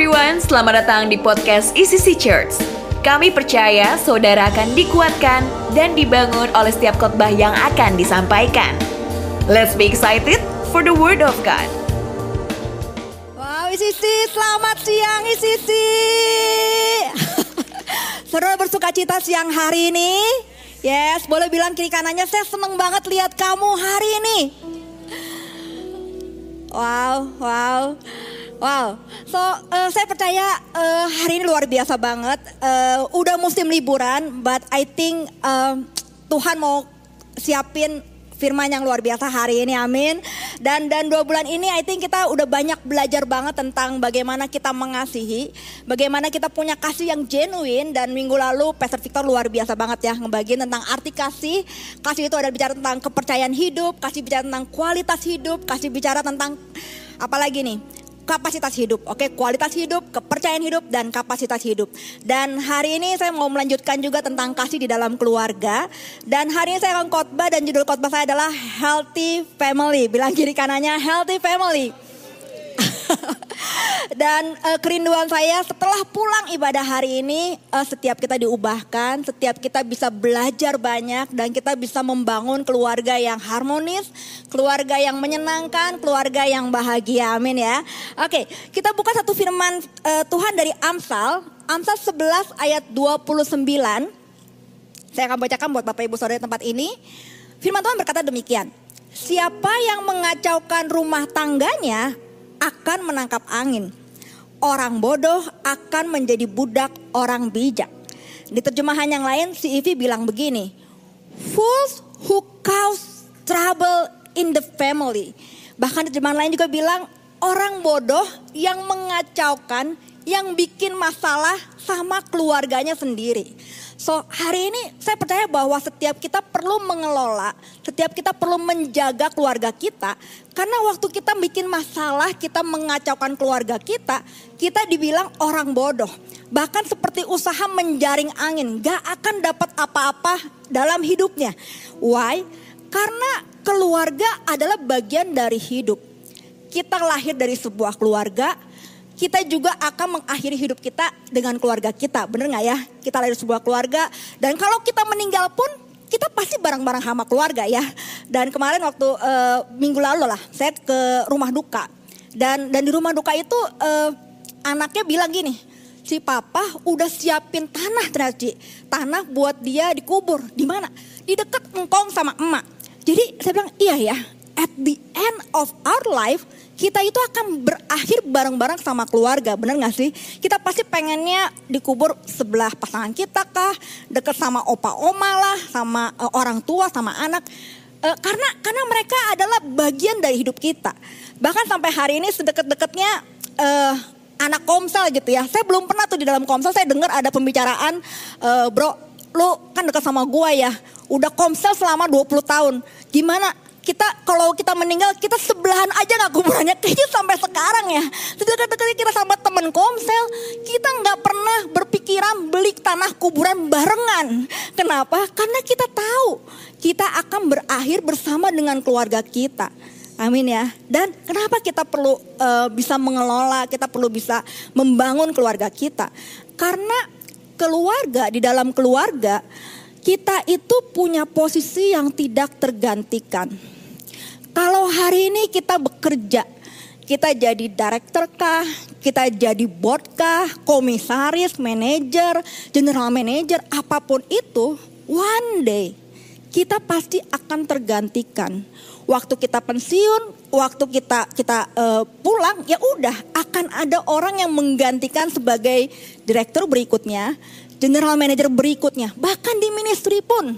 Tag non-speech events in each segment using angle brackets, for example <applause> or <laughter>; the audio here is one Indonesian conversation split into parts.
everyone, selamat datang di podcast ECC Church. Kami percaya saudara akan dikuatkan dan dibangun oleh setiap khotbah yang akan disampaikan. Let's be excited for the word of God. Wow, Isisi, selamat siang Isisi. <laughs> Saudara bersuka cita siang hari ini? Yes, boleh bilang kiri kanannya, saya seneng banget lihat kamu hari ini. Wow, wow. Wow, so uh, saya percaya uh, hari ini luar biasa banget. Uh, udah musim liburan, but I think uh, Tuhan mau siapin firman yang luar biasa hari ini, amin. Dan dan dua bulan ini, I think kita udah banyak belajar banget tentang bagaimana kita mengasihi, bagaimana kita punya kasih yang genuine. Dan minggu lalu, Pastor Victor luar biasa banget ya ngebagiin tentang arti kasih. Kasih itu ada bicara tentang kepercayaan hidup, kasih bicara tentang kualitas hidup, kasih bicara tentang apalagi nih kapasitas hidup. Oke, kualitas hidup, kepercayaan hidup dan kapasitas hidup. Dan hari ini saya mau melanjutkan juga tentang kasih di dalam keluarga. Dan hari ini saya akan khotbah dan judul khotbah saya adalah Healthy Family. Bilang kiri kanannya Healthy Family. <laughs> Dan uh, kerinduan saya setelah pulang ibadah hari ini, uh, setiap kita diubahkan, setiap kita bisa belajar banyak dan kita bisa membangun keluarga yang harmonis, keluarga yang menyenangkan, keluarga yang bahagia. Amin ya. Oke, kita buka satu firman uh, Tuhan dari Amsal, Amsal 11 ayat 29. Saya akan bacakan buat Bapak Ibu Saudara tempat ini. Firman Tuhan berkata demikian. Siapa yang mengacaukan rumah tangganya akan menangkap angin. Orang bodoh akan menjadi budak orang bijak. Di terjemahan yang lain, si Ivy bilang begini. Fools who cause trouble in the family. Bahkan terjemahan lain juga bilang, orang bodoh yang mengacaukan, yang bikin masalah sama keluarganya sendiri. So hari ini saya percaya bahwa setiap kita perlu mengelola, setiap kita perlu menjaga keluarga kita. Karena waktu kita bikin masalah, kita mengacaukan keluarga kita, kita dibilang orang bodoh. Bahkan seperti usaha menjaring angin, gak akan dapat apa-apa dalam hidupnya. Why? Karena keluarga adalah bagian dari hidup. Kita lahir dari sebuah keluarga, kita juga akan mengakhiri hidup kita dengan keluarga kita. Bener nggak ya? Kita lahir sebuah keluarga dan kalau kita meninggal pun kita pasti bareng-bareng sama keluarga ya. Dan kemarin waktu uh, minggu lalu lah saya ke rumah duka dan dan di rumah duka itu uh, anaknya bilang gini, si papa udah siapin tanah ternyata tanah buat dia dikubur di mana? Di dekat engkong sama emak. Jadi saya bilang iya ya. At the end of our life kita itu akan berakhir bareng-bareng sama keluarga, bener gak sih? Kita pasti pengennya dikubur sebelah pasangan kita kah, deket sama opa oma lah, sama uh, orang tua, sama anak. Uh, karena karena mereka adalah bagian dari hidup kita. Bahkan sampai hari ini sedekat-dekatnya uh, anak komsel gitu ya. Saya belum pernah tuh di dalam komsel saya dengar ada pembicaraan, uh, bro, lu kan dekat sama gua ya, udah komsel selama 20 tahun. Gimana kita kalau kita meninggal kita sebelahan aja nggak kuburannya. Kayaknya sampai sekarang ya. Dekat-dekat kita sama temen komsel kita nggak pernah berpikiran beli tanah kuburan barengan. Kenapa? Karena kita tahu kita akan berakhir bersama dengan keluarga kita. Amin ya. Dan kenapa kita perlu uh, bisa mengelola, kita perlu bisa membangun keluarga kita? Karena keluarga di dalam keluarga kita itu punya posisi yang tidak tergantikan. Kalau hari ini kita bekerja, kita jadi director kah, kita jadi board kah, komisaris, manajer, general manager, apa pun itu, one day kita pasti akan tergantikan. Waktu kita pensiun, waktu kita kita uh, pulang, ya udah akan ada orang yang menggantikan sebagai direktur berikutnya, general manager berikutnya, bahkan di ministry pun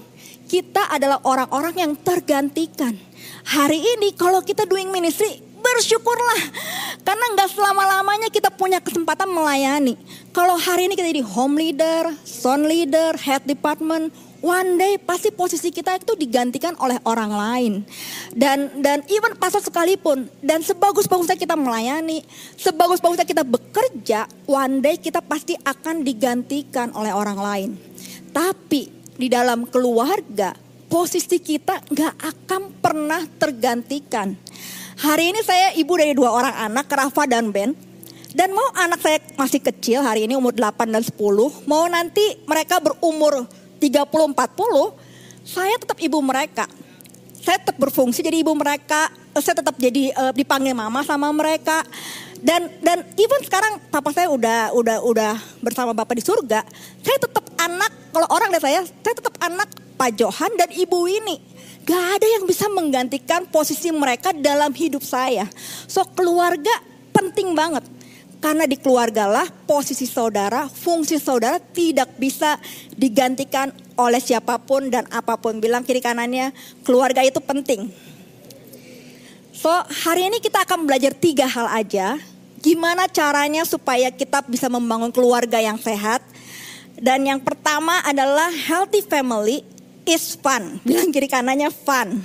kita adalah orang-orang yang tergantikan hari ini kalau kita doing ministry bersyukurlah karena nggak selama lamanya kita punya kesempatan melayani. Kalau hari ini kita jadi home leader, son leader, head department, one day pasti posisi kita itu digantikan oleh orang lain. Dan dan even pastor sekalipun dan sebagus-bagusnya kita melayani, sebagus-bagusnya kita bekerja, one day kita pasti akan digantikan oleh orang lain. Tapi di dalam keluarga posisi kita nggak akan pernah tergantikan. Hari ini saya ibu dari dua orang anak, Rafa dan Ben. Dan mau anak saya masih kecil hari ini umur 8 dan 10, mau nanti mereka berumur 30 40, saya tetap ibu mereka. Saya tetap berfungsi jadi ibu mereka, saya tetap jadi uh, dipanggil mama sama mereka. Dan dan even sekarang papa saya udah udah udah bersama bapak di surga, saya tetap anak kalau orang lihat saya, saya tetap anak Pak Johan dan Ibu Winnie. Gak ada yang bisa menggantikan posisi mereka dalam hidup saya. So keluarga penting banget. Karena di keluarga lah posisi saudara, fungsi saudara tidak bisa digantikan oleh siapa pun dan apa pun. Bilang kiri kanannya, keluarga itu penting. So hari ini kita akan belajar tiga hal aja. Gimana caranya supaya kita bisa membangun keluarga yang sehat. Dan yang pertama adalah healthy family is fun. Bilang kiri kanannya fun.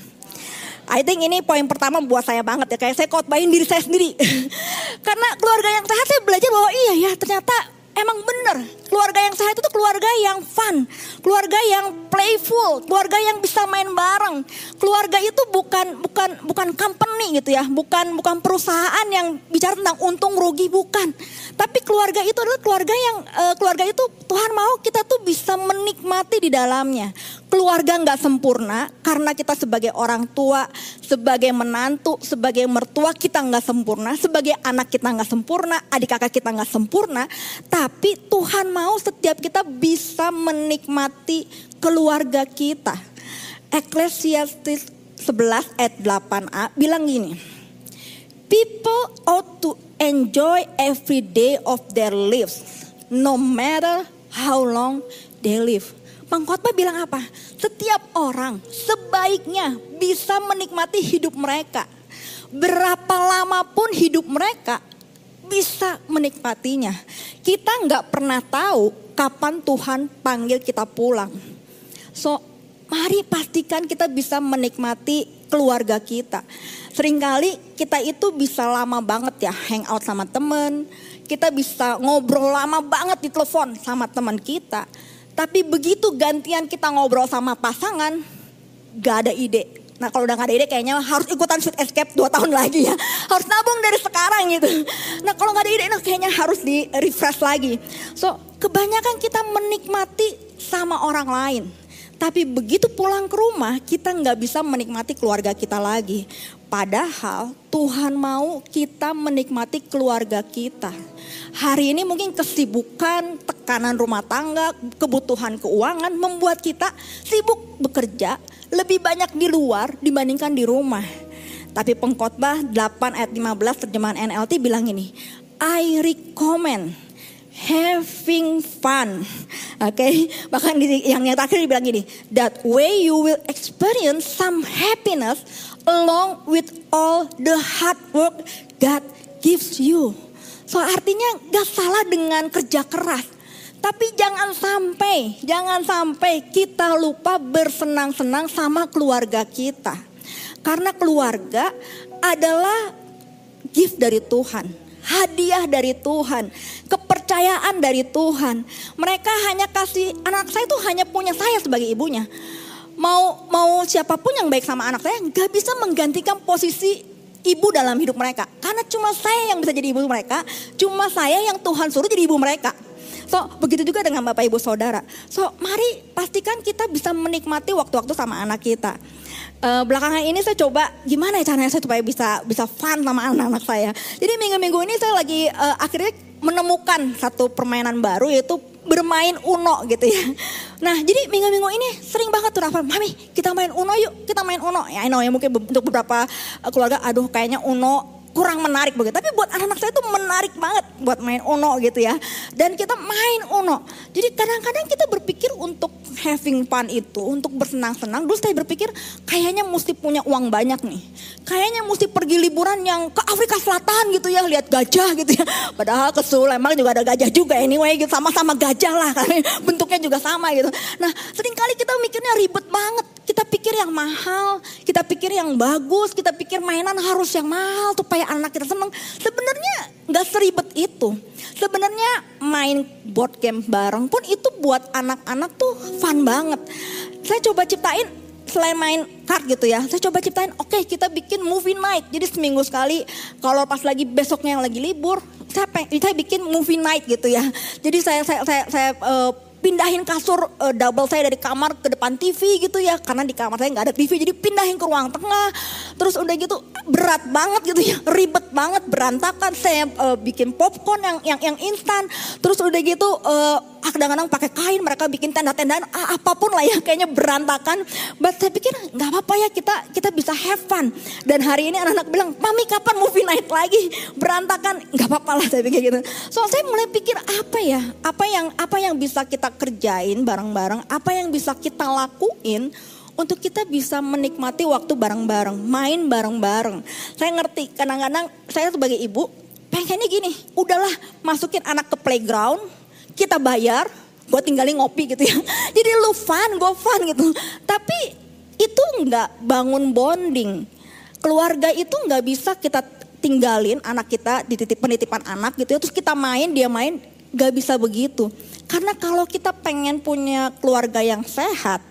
I think ini poin pertama buat saya banget ya. Kayak saya khotbahin diri saya sendiri. <laughs> Karena keluarga yang sehat saya belajar bahwa iya ya ternyata emang bener. Keluarga yang sehat itu keluarga yang fun. Keluarga yang playful. Keluarga yang bisa main bareng. Keluarga itu bukan bukan bukan company gitu ya. Bukan bukan perusahaan yang bicara tentang untung rugi bukan. Tapi keluarga itu adalah keluarga yang uh, keluarga itu Tuhan mau kita tuh bisa menikmati di dalamnya keluarga nggak sempurna karena kita sebagai orang tua, sebagai menantu, sebagai mertua kita nggak sempurna, sebagai anak kita nggak sempurna, adik kakak kita nggak sempurna, tapi Tuhan mau setiap kita bisa menikmati keluarga kita. Ecclesiastes 11 ayat 8a bilang gini. People ought to enjoy every day of their lives, no matter how long they live. Pengkhotbah bilang apa? Setiap orang sebaiknya bisa menikmati hidup mereka. Berapa lama pun hidup mereka bisa menikmatinya. Kita nggak pernah tahu kapan Tuhan panggil kita pulang. So, mari pastikan kita bisa menikmati keluarga kita. Seringkali kita itu bisa lama banget ya hangout sama temen. Kita bisa ngobrol lama banget di telepon sama teman kita. Tapi begitu gantian kita ngobrol sama pasangan, gak ada ide. Nah kalau udah gak ada ide kayaknya harus ikutan shoot escape 2 tahun lagi ya. Harus nabung dari sekarang gitu. Nah kalau gak ada ide nah kayaknya harus di refresh lagi. So kebanyakan kita menikmati sama orang lain. Tapi begitu pulang ke rumah kita nggak bisa menikmati keluarga kita lagi. Padahal Tuhan mau kita menikmati keluarga kita. Hari ini mungkin kesibukan, tekanan rumah tangga, kebutuhan keuangan membuat kita sibuk bekerja lebih banyak di luar dibandingkan di rumah. Tapi pengkhotbah 8 ayat 15 terjemahan NLT bilang ini, I recommend having fun. Oke, okay? bahkan yang yang terakhir dibilang gini, that way you will experience some happiness along with all the hard work God gives you. So artinya gak salah dengan kerja keras. Tapi jangan sampai, jangan sampai kita lupa bersenang-senang sama keluarga kita. Karena keluarga adalah gift dari Tuhan hadiah dari Tuhan, kepercayaan dari Tuhan. Mereka hanya kasih anak saya itu hanya punya saya sebagai ibunya. Mau mau siapa pun yang baik sama anak saya nggak bisa menggantikan posisi ibu dalam hidup mereka. Karena cuma saya yang bisa jadi ibu mereka, cuma saya yang Tuhan suruh jadi ibu mereka. So, begitu juga dengan Bapak Ibu Saudara. So, mari pastikan kita bisa menikmati waktu-waktu sama anak kita uh, belakangan ini saya coba gimana ya caranya saya supaya bisa bisa fun sama anak-anak saya. Jadi minggu-minggu ini saya lagi uh, akhirnya menemukan satu permainan baru yaitu bermain Uno gitu ya. <laughs> Nah jadi minggu-minggu ini sering banget tuh Rafa, Mami kita main Uno yuk, kita main Uno. Ya I know ya mungkin untuk beberapa eh, keluarga, aduh kayaknya Uno kurang menarik begitu. Tapi buat anak-anak saya itu menarik banget buat main Uno gitu ya. Dan kita main Uno. Jadi kadang-kadang kita berpikir untuk having fun itu, untuk bersenang-senang. Dulu saya berpikir kayaknya mesti punya uang banyak nih. Kayaknya mesti pergi liburan yang ke Afrika Selatan gitu ya, lihat gajah gitu ya. Padahal ke Sulembang juga ada gajah juga anyway gitu. Sama-sama gajah lah, <laughs> bentuknya juga sama gitu. Nah sering kali kita mikirnya ribet banget kita pikir yang mahal, kita pikir yang bagus, kita pikir mainan harus yang mahal supaya anak kita senang. Sebenarnya nggak seribet itu. Sebenarnya main board game bareng pun itu buat anak-anak tuh fun banget. Saya coba ciptain selain main card gitu ya, saya coba ciptain, oke okay, kita bikin movie night. Jadi seminggu sekali, kalau pas lagi besoknya yang lagi libur, saya, saya bikin movie night gitu ya. Jadi saya saya saya, saya uh, pindahin kasur uh, double saya dari kamar ke depan TV gitu ya karena di kamar saya nggak ada TV jadi pindahin ke ruang tengah. Terus udah gitu berat banget gitu ya <laughs> ribet banget berantakan. Saya uh, bikin popcorn yang yang yang instan. Terus udah gitu uh, kadang-kadang pakai kain mereka bikin tenda-tendaan apa pun lah ya kayaknya berantakan. But saya pikir nggak apa-apa ya kita kita bisa have fun. Dan hari ini anak-anak bilang mami kapan movie night lagi? Berantakan. Nggak apa-apa lah saya pikir gitu. So saya mulai pikir apa ya? Apa yang apa yang bisa kita kerjain bareng-bareng? Apa yang bisa kita lakuin untuk kita bisa menikmati waktu bareng-bareng, main bareng-bareng. Saya ngerti, kadang-kadang saya sebagai ibu pengennya gini, udahlah masukin anak ke playground, kita bayar, gue tinggalin ngopi gitu ya. <laughs> Jadi lu fun, gue fun gitu. Tapi itu nggak bangun bonding. Keluarga itu nggak bisa kita tinggalin anak kita di titik penitipan anak gitu ya. Terus kita main, dia main, nggak bisa begitu. Karena kalau kita pengen punya keluarga yang sehat,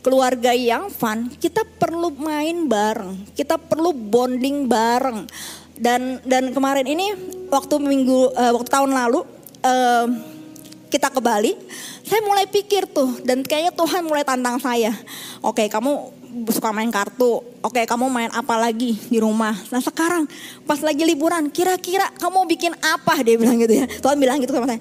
keluarga yang fun, kita perlu main bareng, kita perlu bonding bareng. Dan dan kemarin ini waktu minggu uh, waktu tahun lalu uh, kita ke Bali, saya mulai pikir tuh dan kayaknya Tuhan mulai tantang saya. Oke, kamu suka main kartu. Oke, kamu main apa lagi di rumah? Nah sekarang pas lagi liburan, kira-kira kamu bikin apa? Dia bilang gitu ya. Tuhan bilang gitu sama saya.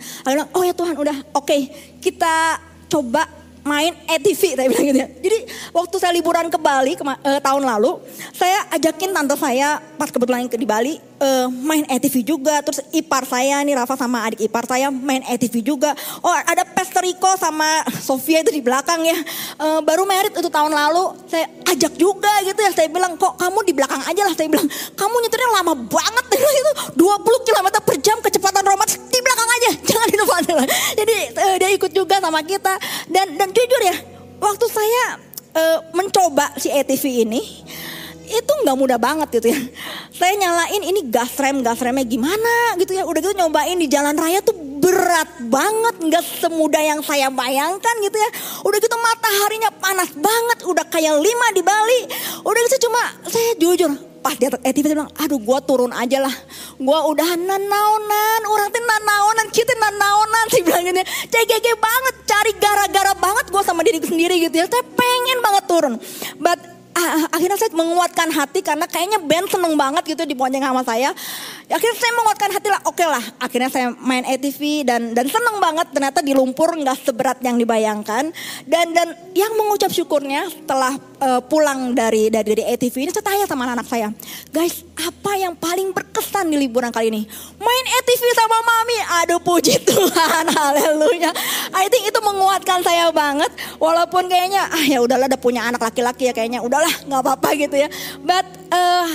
Oh ya Tuhan udah oke kita coba main ETV saya bilang gitu ya. Jadi waktu saya liburan ke Bali ke, uh, tahun lalu, saya ajakin tante saya pas kebetulan di Bali uh, main ETV juga. Terus ipar saya nih Rafa sama adik ipar saya main ETV juga. Oh ada Pesteriko sama Sofia itu di belakang ya. Uh, baru merit itu tahun lalu saya ajak juga gitu ya. Saya bilang kok kamu di belakang aja lah. Saya bilang kamu nyetirnya lama banget <laughs> itu 20 km per jam kecepatan romat di belakang aja. <laughs> Jangan di depan. Jadi uh, dia ikut juga sama kita dan dan jujur ya waktu saya uh, mencoba si ETV ini itu nggak mudah banget gitu ya. Saya nyalain ini gas rem, gas remnya gimana gitu ya. Udah gitu nyobain di jalan raya tuh berat banget, nggak semudah yang saya bayangkan gitu ya. Udah gitu mataharinya panas banget, udah kayak lima di Bali. Udah gitu cuma saya jujur pas di atas ETV bilang, aduh gue turun aja lah. Gue udah nanaonan, orang tuh nanaonan, kita nanaonan. <laughs> Saya bilang gini, CGG banget, cari gara-gara banget gue sama diri sendiri gitu ya. Saya pengen banget turun. But akhirnya saya menguatkan hati karena kayaknya band seneng banget gitu di bonceng sama saya. Akhirnya saya menguatkan hati lah, oke okay lah. Akhirnya saya main ATV dan dan seneng banget ternyata di lumpur nggak seberat yang dibayangkan. Dan dan yang mengucap syukurnya setelah uh, pulang dari dari dari ATV ini saya tanya sama -anak saya, guys apa yang paling berkesan di liburan kali ini? Main ATV sama mami, aduh puji Tuhan, <laughs> haleluya. I think itu menguatkan saya banget, walaupun kayaknya ah ya udahlah udah punya anak laki-laki ya kayaknya udahlah nggak apa-apa gitu ya. But uh,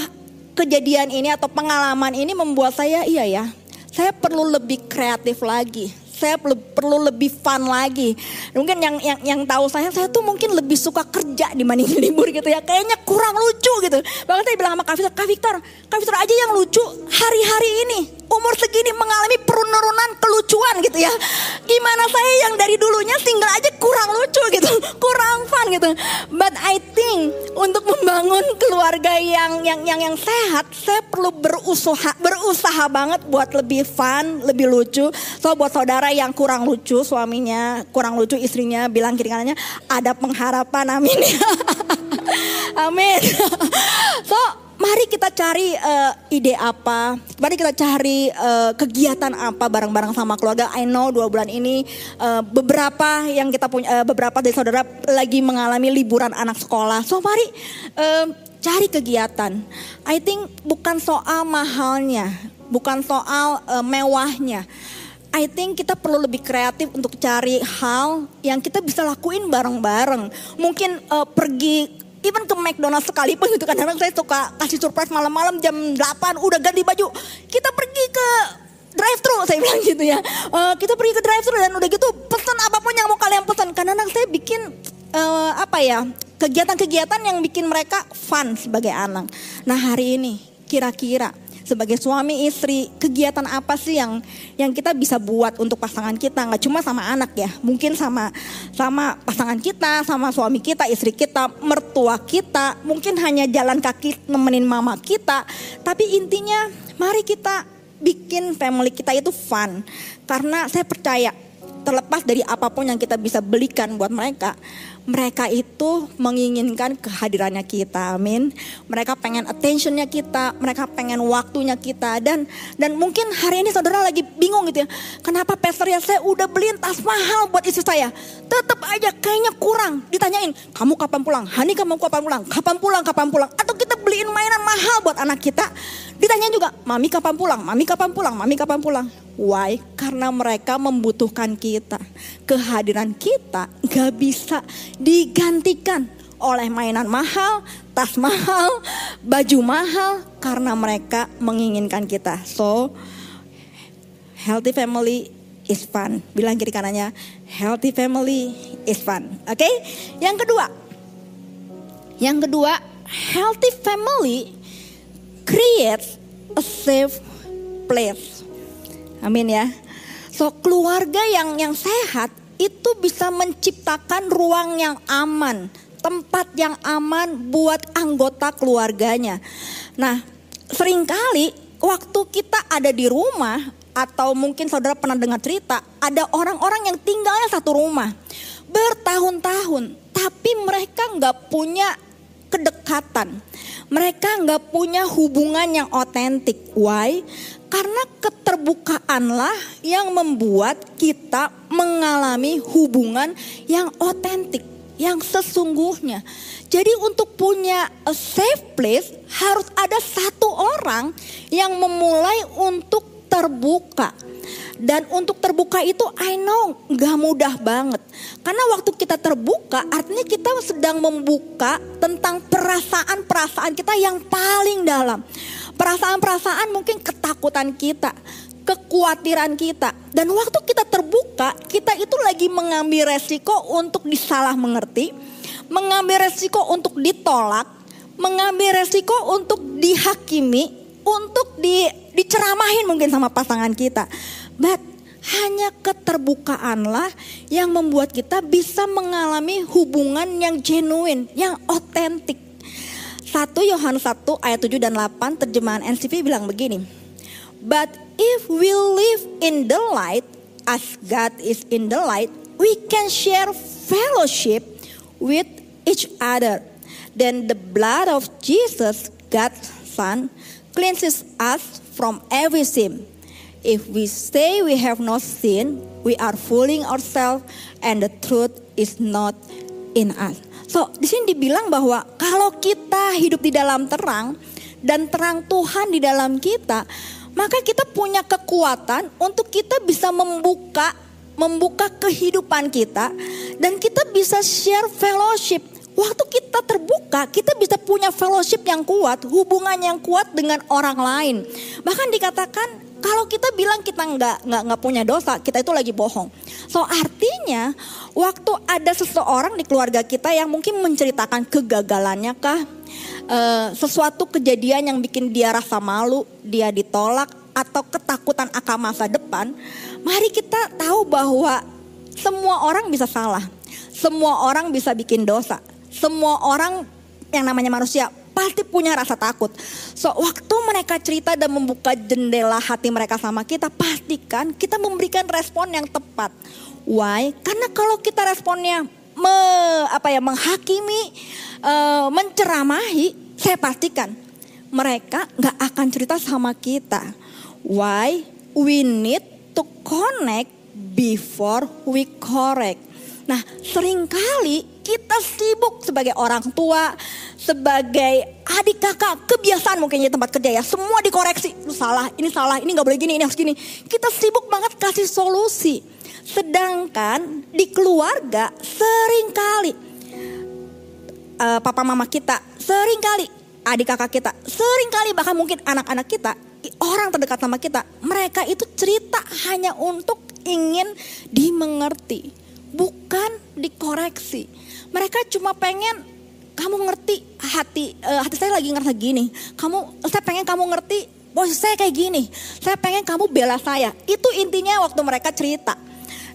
kejadian ini atau pengalaman ini membuat saya iya ya, saya perlu lebih kreatif lagi saya perlu lebih fun lagi. Mungkin yang yang yang tahu saya, saya tuh mungkin lebih suka kerja dibanding <laughs> libur gitu ya. Kayaknya kurang lucu gitu. Bahkan saya bilang sama Kak Victor, Kak Victor, Kak Victor aja yang lucu hari-hari ini. Umur segini mengalami penurunan kelucuan gitu ya. Gimana saya yang dari dulunya single aja kurang lucu gitu. <laughs> Kurang fun gitu. But I think untuk membangun keluarga yang yang yang yang sehat, saya perlu berusaha berusaha banget buat lebih fun, lebih lucu. So buat saudara yang kurang lucu suaminya, kurang lucu istrinya bilang kiri kanannya ada pengharapan amin. <laughs> amin. <laughs> so mari kita cari uh, ide apa, mari kita cari uh, kegiatan apa bareng-bareng sama keluarga. I know dua bulan ini uh, beberapa yang kita punya, uh, beberapa dari saudara lagi mengalami liburan anak sekolah. So mari uh, cari kegiatan. I think bukan soal mahalnya, bukan soal uh, mewahnya. I think kita perlu lebih kreatif untuk cari hal yang kita bisa lakuin bareng-bareng. Mungkin uh, pergi even ke McDonald's sekalipun gitu kan. Kadang saya suka kasih surprise malam-malam jam 8 udah ganti baju. Kita pergi ke drive thru saya bilang gitu ya. Uh, kita pergi ke drive thru dan udah gitu pesan apa pun yang mau kalian pesan. Karena anak saya bikin uh, apa ya kegiatan-kegiatan yang bikin mereka fun sebagai anak. Nah hari ini kira-kira sebagai suami istri, kegiatan apa sih yang yang kita bisa buat untuk pasangan kita? Nggak cuma sama anak ya, mungkin sama sama pasangan kita, sama suami kita, istri kita, mertua kita, mungkin hanya jalan kaki nemenin mama kita. Tapi intinya, mari kita bikin family kita itu fun. Karena saya percaya terlepas dari apa pun yang kita bisa belikan buat mereka, mereka itu menginginkan kehadirannya kita, amin. Mereka pengen attentionnya kita, mereka pengen waktunya kita dan dan mungkin hari ini saudara lagi bingung gitu ya, kenapa pastor ya saya udah beliin tas mahal buat istri saya, tetap aja kayaknya kurang. Ditanyain, kamu kapan pulang? Hani kamu kapan pulang? Kapan pulang? Kapan pulang? Atau kita beliin mainan mahal buat anak kita, ditanya juga, mami kapan pulang? Mami kapan pulang? Mami kapan pulang? Why? Karena mereka membutuhkan kita. Kehadiran kita gak bisa digantikan oleh mainan mahal, tas mahal, baju mahal karena mereka menginginkan kita. So, healthy family is fun. Bilang kiri kanannya, healthy family is fun. Oke? Okay? Yang kedua. Yang kedua, healthy family creates a safe place. Amin ya. So keluarga yang yang sehat itu bisa menciptakan ruang yang aman, tempat yang aman buat anggota keluarganya. Nah, sering kali waktu kita ada di rumah atau mungkin saudara pernah dengar cerita, ada orang-orang yang tinggalnya satu rumah bertahun-tahun, tapi mereka nggak punya kedekatan. Mereka nggak punya hubungan yang otentik. Why? Karena keterbukaanlah yang membuat kita mengalami hubungan yang otentik, yang sesungguhnya. Jadi untuk punya a safe place harus ada satu orang yang memulai untuk terbuka. Dan untuk terbuka itu I know gak mudah banget. Karena waktu kita terbuka artinya kita sedang membuka tentang perasaan-perasaan kita yang paling dalam. Perasaan-perasaan mungkin ketakutan kita, kekhawatiran kita. Dan waktu kita terbuka, kita itu lagi mengambil resiko untuk disalah mengerti, mengambil resiko untuk ditolak, mengambil resiko untuk dihakimi, untuk di, diceramahin mungkin sama pasangan kita. But hanya keterbukaanlah yang membuat kita bisa mengalami hubungan yang genuine, yang otentik. 1 Yohanes 1 ayat 7 dan 8 terjemahan NCV bilang begini. But if we live in the light as God is in the light, we can share fellowship with each other. Then the blood of Jesus, God's Son, cleanses us from every sin. If we say we have no sin, we are fooling ourselves and the truth is not in us. So di sini dibilang bahwa kalau kita hidup di dalam terang dan terang Tuhan di dalam kita, maka kita punya kekuatan untuk kita bisa membuka membuka kehidupan kita dan kita bisa share fellowship. Waktu kita terbuka, kita bisa punya fellowship yang kuat, hubungan yang kuat dengan orang lain. Bahkan dikatakan kalau kita bilang kita nggak nggak nggak punya dosa, kita itu lagi bohong. So artinya waktu ada seseorang di keluarga kita yang mungkin menceritakan kegagalannya kah, e, sesuatu kejadian yang bikin dia rasa malu, dia ditolak atau ketakutan akan masa depan, mari kita tahu bahwa semua orang bisa salah, semua orang bisa bikin dosa, semua orang yang namanya manusia pasti punya rasa takut. So waktu mereka cerita dan membuka jendela hati mereka sama kita, pastikan kita memberikan respon yang tepat. Why? Karena kalau kita responnya me, apa ya menghakimi, uh, menceramahi, saya pastikan mereka nggak akan cerita sama kita. Why? We need to connect before we correct. Nah, sering kali kita sibuk sebagai orang tua, sebagai adik kakak. Kebiasaan mungkin di tempat kerja ya. Semua dikoreksi. Lu salah ini salah ini nggak boleh gini ini harus gini. Kita sibuk banget kasih solusi. Sedangkan di keluarga sering kali uh, papa mama kita sering kali adik kakak kita sering kali bahkan mungkin anak-anak kita orang terdekat sama kita mereka itu cerita hanya untuk ingin dimengerti bukan dikoreksi mereka cuma pengen kamu ngerti hati uh, hati saya lagi ngerasa gini. Kamu saya pengen kamu ngerti posisi saya kayak gini. Saya pengen kamu bela saya. Itu intinya waktu mereka cerita.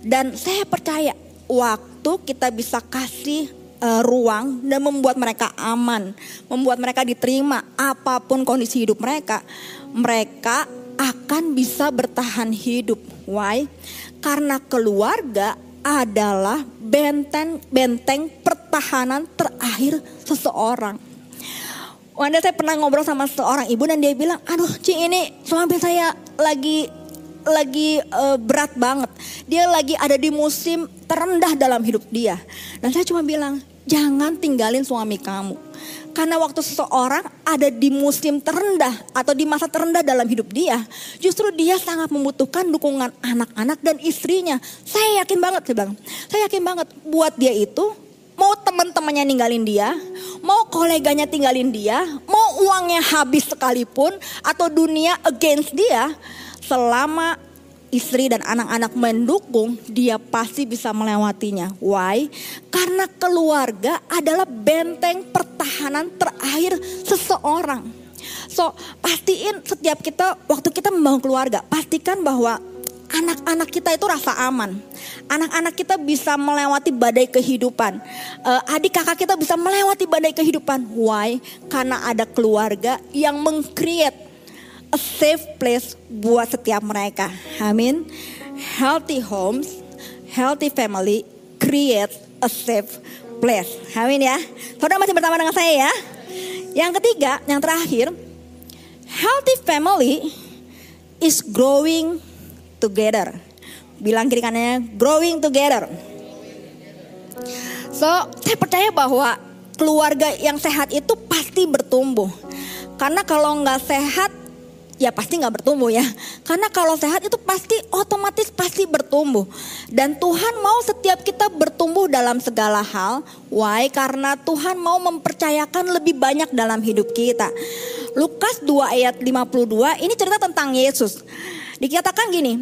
Dan saya percaya waktu kita bisa kasih uh, ruang dan membuat mereka aman, membuat mereka diterima apa pun kondisi hidup mereka, mereka akan bisa bertahan hidup. Why? Karena keluarga adalah benteng benteng pertahanan terakhir seseorang. Wanda saya pernah ngobrol sama seorang ibu dan dia bilang, aduh Ci ini suami saya lagi lagi uh, berat banget. Dia lagi ada di musim terendah dalam hidup dia. Dan saya cuma bilang, jangan tinggalin suami kamu. Karena waktu seseorang ada di musim terendah atau di masa terendah dalam hidup dia, justru dia sangat membutuhkan dukungan anak-anak dan istrinya. Saya yakin banget, saya bilang, saya yakin banget buat dia itu mau teman-temannya ninggalin dia, mau koleganya tinggalin dia, mau uangnya habis sekalipun atau dunia against dia, selama istri dan anak-anak mendukung, dia pasti bisa melewatinya. Why? Karena keluarga adalah benteng pertahanan terakhir seseorang. So, pastiin setiap kita waktu kita membangun keluarga, pastikan bahwa anak-anak kita itu rasa aman. Anak-anak kita bisa melewati badai kehidupan. Uh, adik kakak kita bisa melewati badai kehidupan. Why? Karena ada keluarga yang mengcreate a safe place buat setiap mereka. Amin. Healthy homes, healthy family create a safe place. Amin ya. Saudara masih bersama dengan saya ya. Yang ketiga, yang terakhir, healthy family is growing together. Bilang kiri kanannya growing together. So, saya percaya bahwa keluarga yang sehat itu pasti bertumbuh. Karena kalau nggak sehat, ya pasti nggak bertumbuh ya. Karena kalau sehat itu pasti otomatis pasti bertumbuh. Dan Tuhan mau setiap kita bertumbuh dalam segala hal. Why? Karena Tuhan mau mempercayakan lebih banyak dalam hidup kita. Lukas 2 ayat 52 ini cerita tentang Yesus. Dikatakan gini,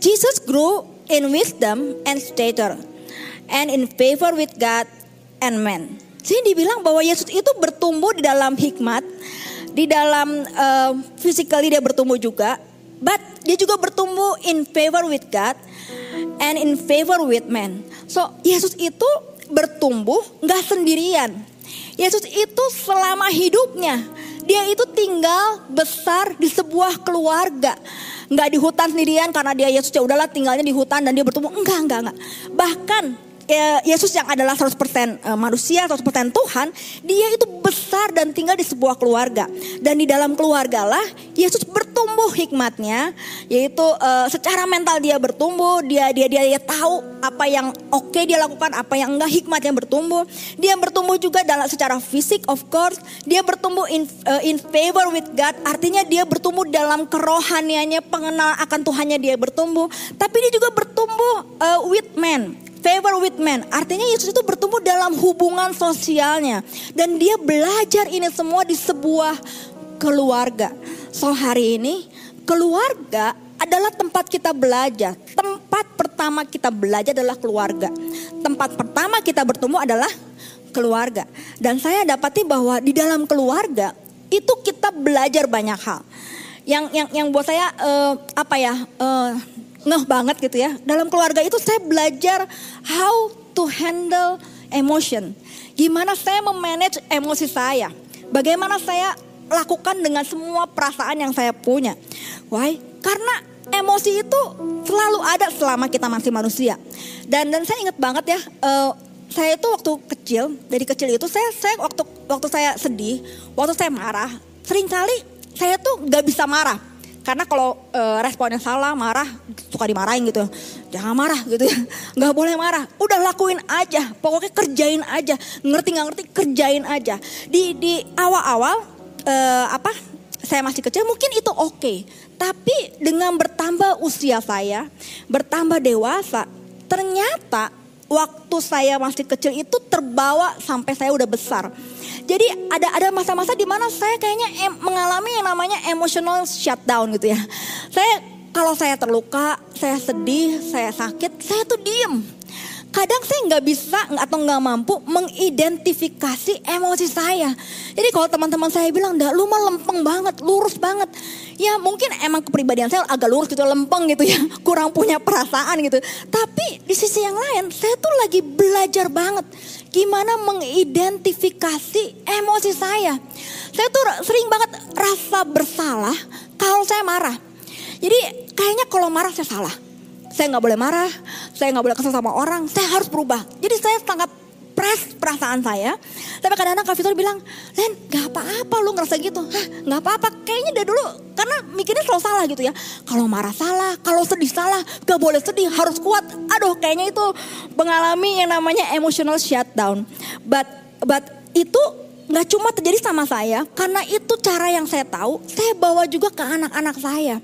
Jesus grew in wisdom and stature and in favor with God and man. Jadi dibilang bahwa Yesus itu bertumbuh di dalam hikmat, di dalam uh, physically dia bertumbuh juga, but dia juga bertumbuh in favor with God and in favor with man. So Yesus itu bertumbuh nggak sendirian. Yesus itu selama hidupnya dia itu tinggal besar di sebuah keluarga. Nggak di hutan sendirian karena dia Yesus ya udahlah tinggalnya di hutan dan dia bertumbuh. Enggak, enggak, enggak. Bahkan Yesus yang adalah 100% eh, manusia, 100% Tuhan, dia itu besar dan tinggal di sebuah keluarga. Dan di dalam keluarga lah Yesus bertumbuh hikmatnya, yaitu uh, secara mental dia bertumbuh, dia dia dia, dia tahu apa yang oke okay dia lakukan, apa yang enggak hikmatnya bertumbuh. Dia bertumbuh juga dalam secara fisik of course, dia bertumbuh in uh, in favor with God, artinya dia bertumbuh dalam kerohaniannya, pengenal akan Tuhannya dia bertumbuh, tapi dia juga bertumbuh uh, with man favor with men. Artinya Yesus itu bertumbuh dalam hubungan sosialnya. Dan dia belajar ini semua di sebuah keluarga. So hari ini keluarga adalah tempat kita belajar. Tempat pertama kita belajar adalah keluarga. Tempat pertama kita bertumbuh adalah keluarga. Dan saya dapati bahwa di dalam keluarga itu kita belajar banyak hal. Yang yang yang buat saya uh, apa ya uh, ngeh banget gitu ya. Dalam keluarga itu saya belajar how to handle emotion. Gimana saya memanage emosi saya. Bagaimana saya lakukan dengan semua perasaan yang saya punya. Why? Karena emosi itu selalu ada selama kita masih manusia. Dan dan saya ingat banget ya, uh, saya itu waktu kecil, dari kecil itu saya saya waktu waktu saya sedih, waktu saya marah, sering kali saya tuh gak bisa marah karena kalau e, responnya salah, marah, suka dimarahin gitu. Jangan marah gitu <laughs> ya. Gak boleh marah. Udah lakuin aja. Pokoknya kerjain aja. Ngerti gak ngerti kerjain aja. Di di awal-awal e, apa? Saya masih kecil mungkin itu oke. Okay. Tapi dengan bertambah usia saya, bertambah dewasa, ternyata waktu saya masih kecil itu terbawa sampai saya udah besar. Jadi ada ada masa-masa di mana saya kayaknya em, mengalami yang namanya emotional shutdown gitu ya. Saya kalau saya terluka, saya sedih, saya sakit, saya tuh diem. Kadang saya nggak bisa atau nggak mampu mengidentifikasi emosi saya. Jadi kalau teman-teman saya bilang, "Dah, lu mah lempeng banget, lurus banget." ya mungkin emang kepribadian saya agak lurus gitu lempeng gitu ya. <laughs> Kurang punya perasaan gitu. Tapi di sisi yang lain saya tuh lagi belajar banget gimana mengidentifikasi emosi saya. Saya tuh sering banget rasa bersalah kalau saya marah. Jadi kayaknya kalau marah saya salah saya nggak boleh marah saya nggak boleh kesel sama orang saya harus berubah jadi saya sangat press perasaan saya. Tapi kadang-kadang Kak Victor bilang, Len gak apa-apa lu ngerasa gitu. Hah gak apa-apa, kayaknya dari dulu karena mikirnya selalu salah gitu ya. Kalau marah salah, kalau sedih salah, gak boleh sedih, harus kuat. Aduh kayaknya itu mengalami yang namanya emotional shutdown. But, but itu nggak cuma terjadi sama saya, karena itu cara yang saya tahu, saya bawa juga ke anak-anak saya.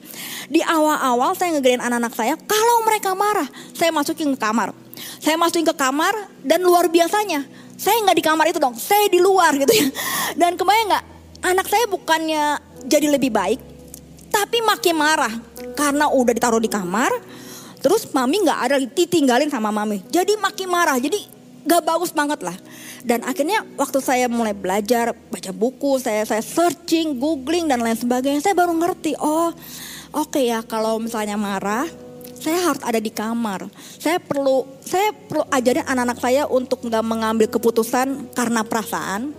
Di awal-awal saya ngegerin anak-anak saya, kalau mereka marah, saya masukin ke kamar saya masukin ke kamar dan luar biasanya saya nggak di kamar itu dong, saya di luar gitu ya. Dan kebayang nggak, anak saya bukannya jadi lebih baik, tapi makin marah karena udah ditaruh di kamar. Terus mami nggak ada ditinggalin sama mami, jadi makin marah. Jadi nggak bagus banget lah. Dan akhirnya waktu saya mulai belajar baca buku, saya saya searching, googling dan lain sebagainya, saya baru ngerti. Oh, oke okay ya kalau misalnya marah, saya harus ada di kamar. Saya perlu saya perlu ajarin anak-anak saya untuk nggak mengambil keputusan karena perasaan.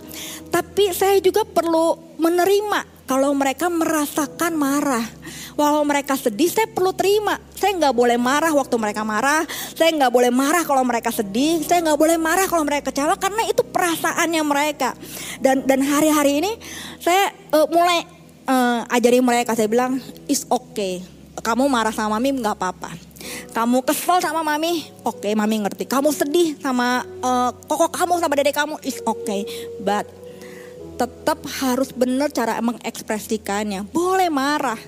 Tapi saya juga perlu menerima kalau mereka merasakan marah. Walau mereka sedih, saya perlu terima. Saya nggak boleh marah waktu mereka marah. Saya nggak boleh marah kalau mereka sedih. Saya nggak boleh marah kalau mereka kecewa karena itu perasaannya mereka. Dan dan hari-hari ini saya uh, mulai uh, ajarin mereka. Saya bilang, is okay kamu marah sama mami nggak apa-apa. Kamu kesel sama mami, oke okay, mami ngerti. Kamu sedih sama uh, koko kamu sama dedek kamu, is. Okay. But tetap harus benar cara mengekspresikannya. Boleh marah,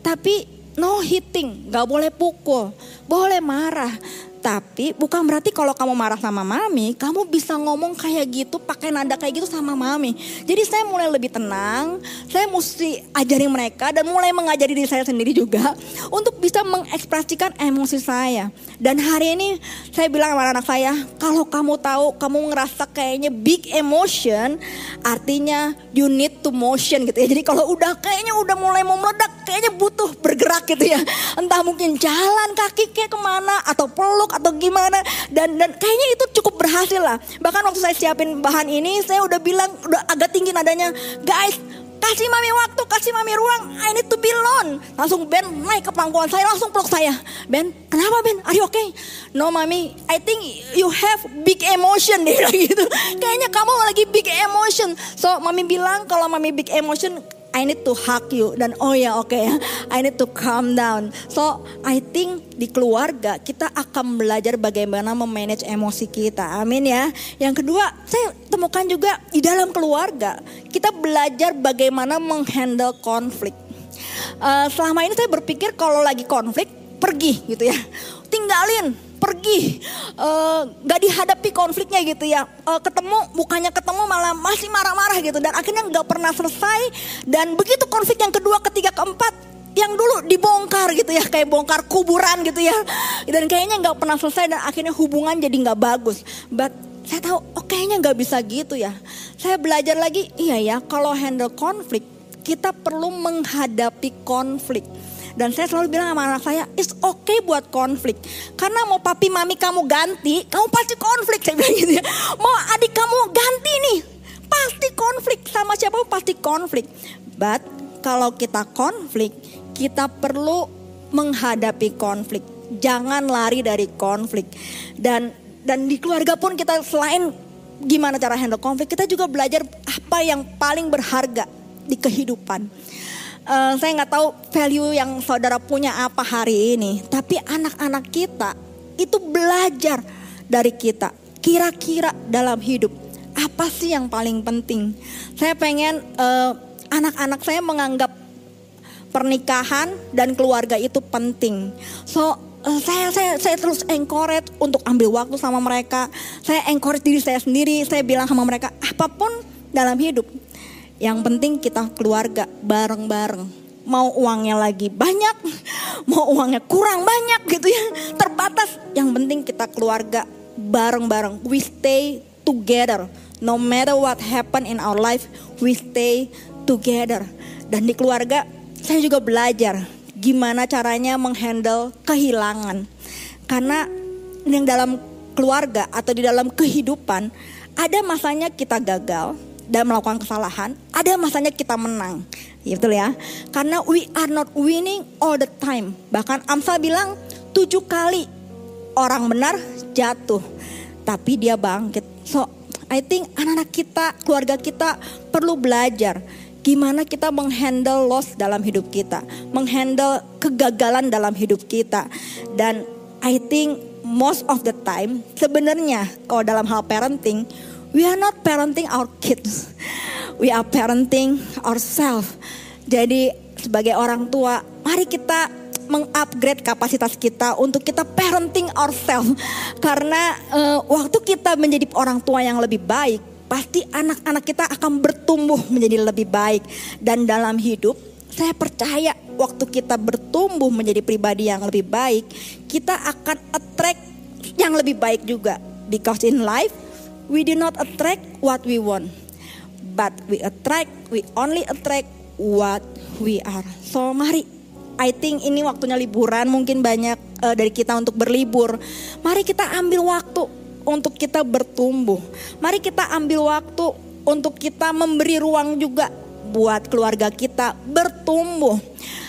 tapi no hitting, nggak boleh pukul, boleh marah, tapi bukan berarti kalau kamu marah sama mami, kamu bisa ngomong kayak gitu, pakai nada kayak gitu sama mami. Jadi saya mulai lebih tenang, saya mesti ajarin mereka dan mulai mengajari diri saya sendiri juga <laughs> untuk bisa mengekspresikan emosi saya. Dan hari ini saya bilang sama anak saya, kalau kamu tahu kamu ngerasa kayaknya big emotion, artinya you need to motion gitu ya. Jadi kalau udah kayaknya udah mulai mau meledak, kayaknya butuh bergerak gitu ya. <laughs> Entah mungkin jalan kaki kayak ke mana atau peluk atau gimana. Dan dan kayaknya itu cukup berhasil lah. Bahkan waktu saya siapin bahan ini, saya udah bilang udah agak tinggi nadanya, guys kasih mami waktu, kasih mami ruang, I need to be alone. Langsung Ben naik ke pangkuan saya, langsung peluk saya. Ben, kenapa Ben? Are you okay? No mami, I think you have big emotion <laughs> deh gitu. Kayaknya kamu lagi big emotion. So mami bilang kalau mami big emotion, I need to hug you dan oh ya oke okay, <laughs> ya I need to calm down. So I think di keluarga kita akan belajar bagaimana memanage emosi kita. Amin ya. Yang kedua, saya temukan juga di dalam keluarga kita belajar bagaimana menghandle konflik. Uh, selama ini saya berpikir kalau lagi konflik pergi gitu ya, tinggalin pergi eh, nggak uh, dihadapi konfliknya gitu ya. Uh, ketemu bukannya ketemu malah masih marah-marah gitu. Dan akhirnya nggak pernah selesai. Dan begitu konflik yang kedua ketiga keempat yang dulu dibongkar gitu ya. Kayak bongkar kuburan gitu ya. Dan kayaknya nggak pernah selesai dan akhirnya hubungan jadi nggak bagus. But saya tahu oh kayaknya nggak bisa gitu ya. Saya belajar lagi iya ya kalau handle konflik kita perlu menghadapi konflik dan saya selalu bilang sama anak saya, it's okay buat konflik. Karena mau papi mami kamu ganti, kamu pasti konflik. Saya bilang gitu ya. Mau adik kamu ganti nih, pasti konflik. Sama siapa pasti konflik. But kalau kita konflik, kita perlu menghadapi konflik. Jangan lari dari konflik. Dan dan di keluarga pun kita selain gimana cara handle konflik, kita juga belajar apa yang paling berharga di kehidupan uh, saya nggak tahu value yang saudara punya apa hari ini, tapi anak-anak kita itu belajar dari kita. Kira-kira dalam hidup apa sih yang paling penting? Saya pengen uh, anak-anak saya menganggap pernikahan dan keluarga itu penting. So uh, saya saya saya terus encourage untuk ambil waktu sama mereka. Saya encourage diri saya sendiri. Saya bilang sama mereka apa pun dalam hidup yang penting kita keluarga bareng-bareng. Mau uangnya lagi banyak, <laughs> mau uangnya kurang banyak gitu ya. Terbatas. Yang penting kita keluarga bareng-bareng. We stay together. No matter what happen in our life, we stay together. Dan di keluarga saya juga belajar gimana caranya menghandle kehilangan. Karena yang dalam keluarga atau di dalam kehidupan ada masanya kita gagal dan melakukan kesalahan, ada masanya kita menang. Ya betul ya. Karena we are not winning all the time. Bahkan Amsal bilang tujuh kali orang benar jatuh, tapi dia bangkit. So I think anak-anak kita, keluarga kita perlu belajar gimana kita menghandle loss dalam hidup kita, menghandle kegagalan dalam hidup kita. Dan I think most of the time sebenarnya kalau dalam hal parenting, we are not parenting our kids. We are parenting ourselves. Jadi sebagai orang tua, mari kita mengupgrade kapasitas kita untuk kita parenting ourselves karena uh, waktu kita menjadi orang tua yang lebih baik pasti anak-anak kita akan bertumbuh menjadi lebih baik dan dalam hidup saya percaya waktu kita bertumbuh menjadi pribadi yang lebih baik kita akan attract yang lebih baik juga because in life we do not attract what we want but we attract we only attract what we are so mari I think ini waktunya liburan, mungkin banyak uh, dari kita untuk berlibur. Mari kita ambil waktu untuk kita bertumbuh. Mari kita ambil waktu untuk kita memberi ruang juga buat keluarga kita bertumbuh.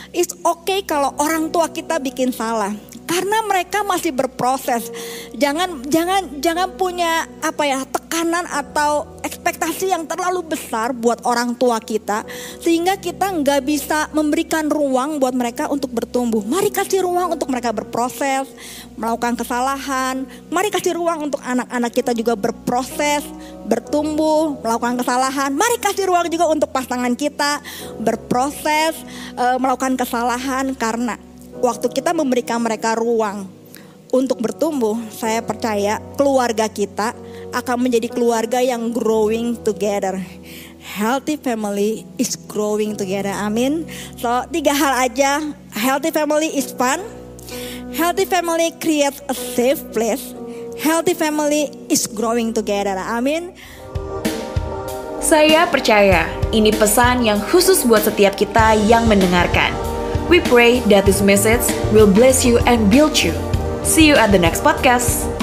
It's okay kalau orang tua kita bikin salah karena mereka masih berproses. Jangan jangan jangan punya apa ya tekanan atau ekspektasi yang terlalu besar buat orang tua kita sehingga kita nggak bisa memberikan ruang buat mereka untuk bertumbuh. Mari kasih ruang untuk mereka berproses, melakukan kesalahan. Mari kasih ruang untuk anak-anak kita juga berproses, bertumbuh, melakukan kesalahan. Mari kasih ruang juga untuk pasangan kita berproses, eh, melakukan kesalahan karena waktu kita memberikan mereka ruang untuk bertumbuh, saya percaya keluarga kita akan menjadi keluarga yang growing together. Healthy family is growing together. Amin. So, tiga hal aja. Healthy family is fun. Healthy family creates a safe place. Healthy family is growing together. Amin. Saya percaya ini pesan yang khusus buat setiap kita yang mendengarkan. We pray that this message will bless you and build you. See you at the next podcast.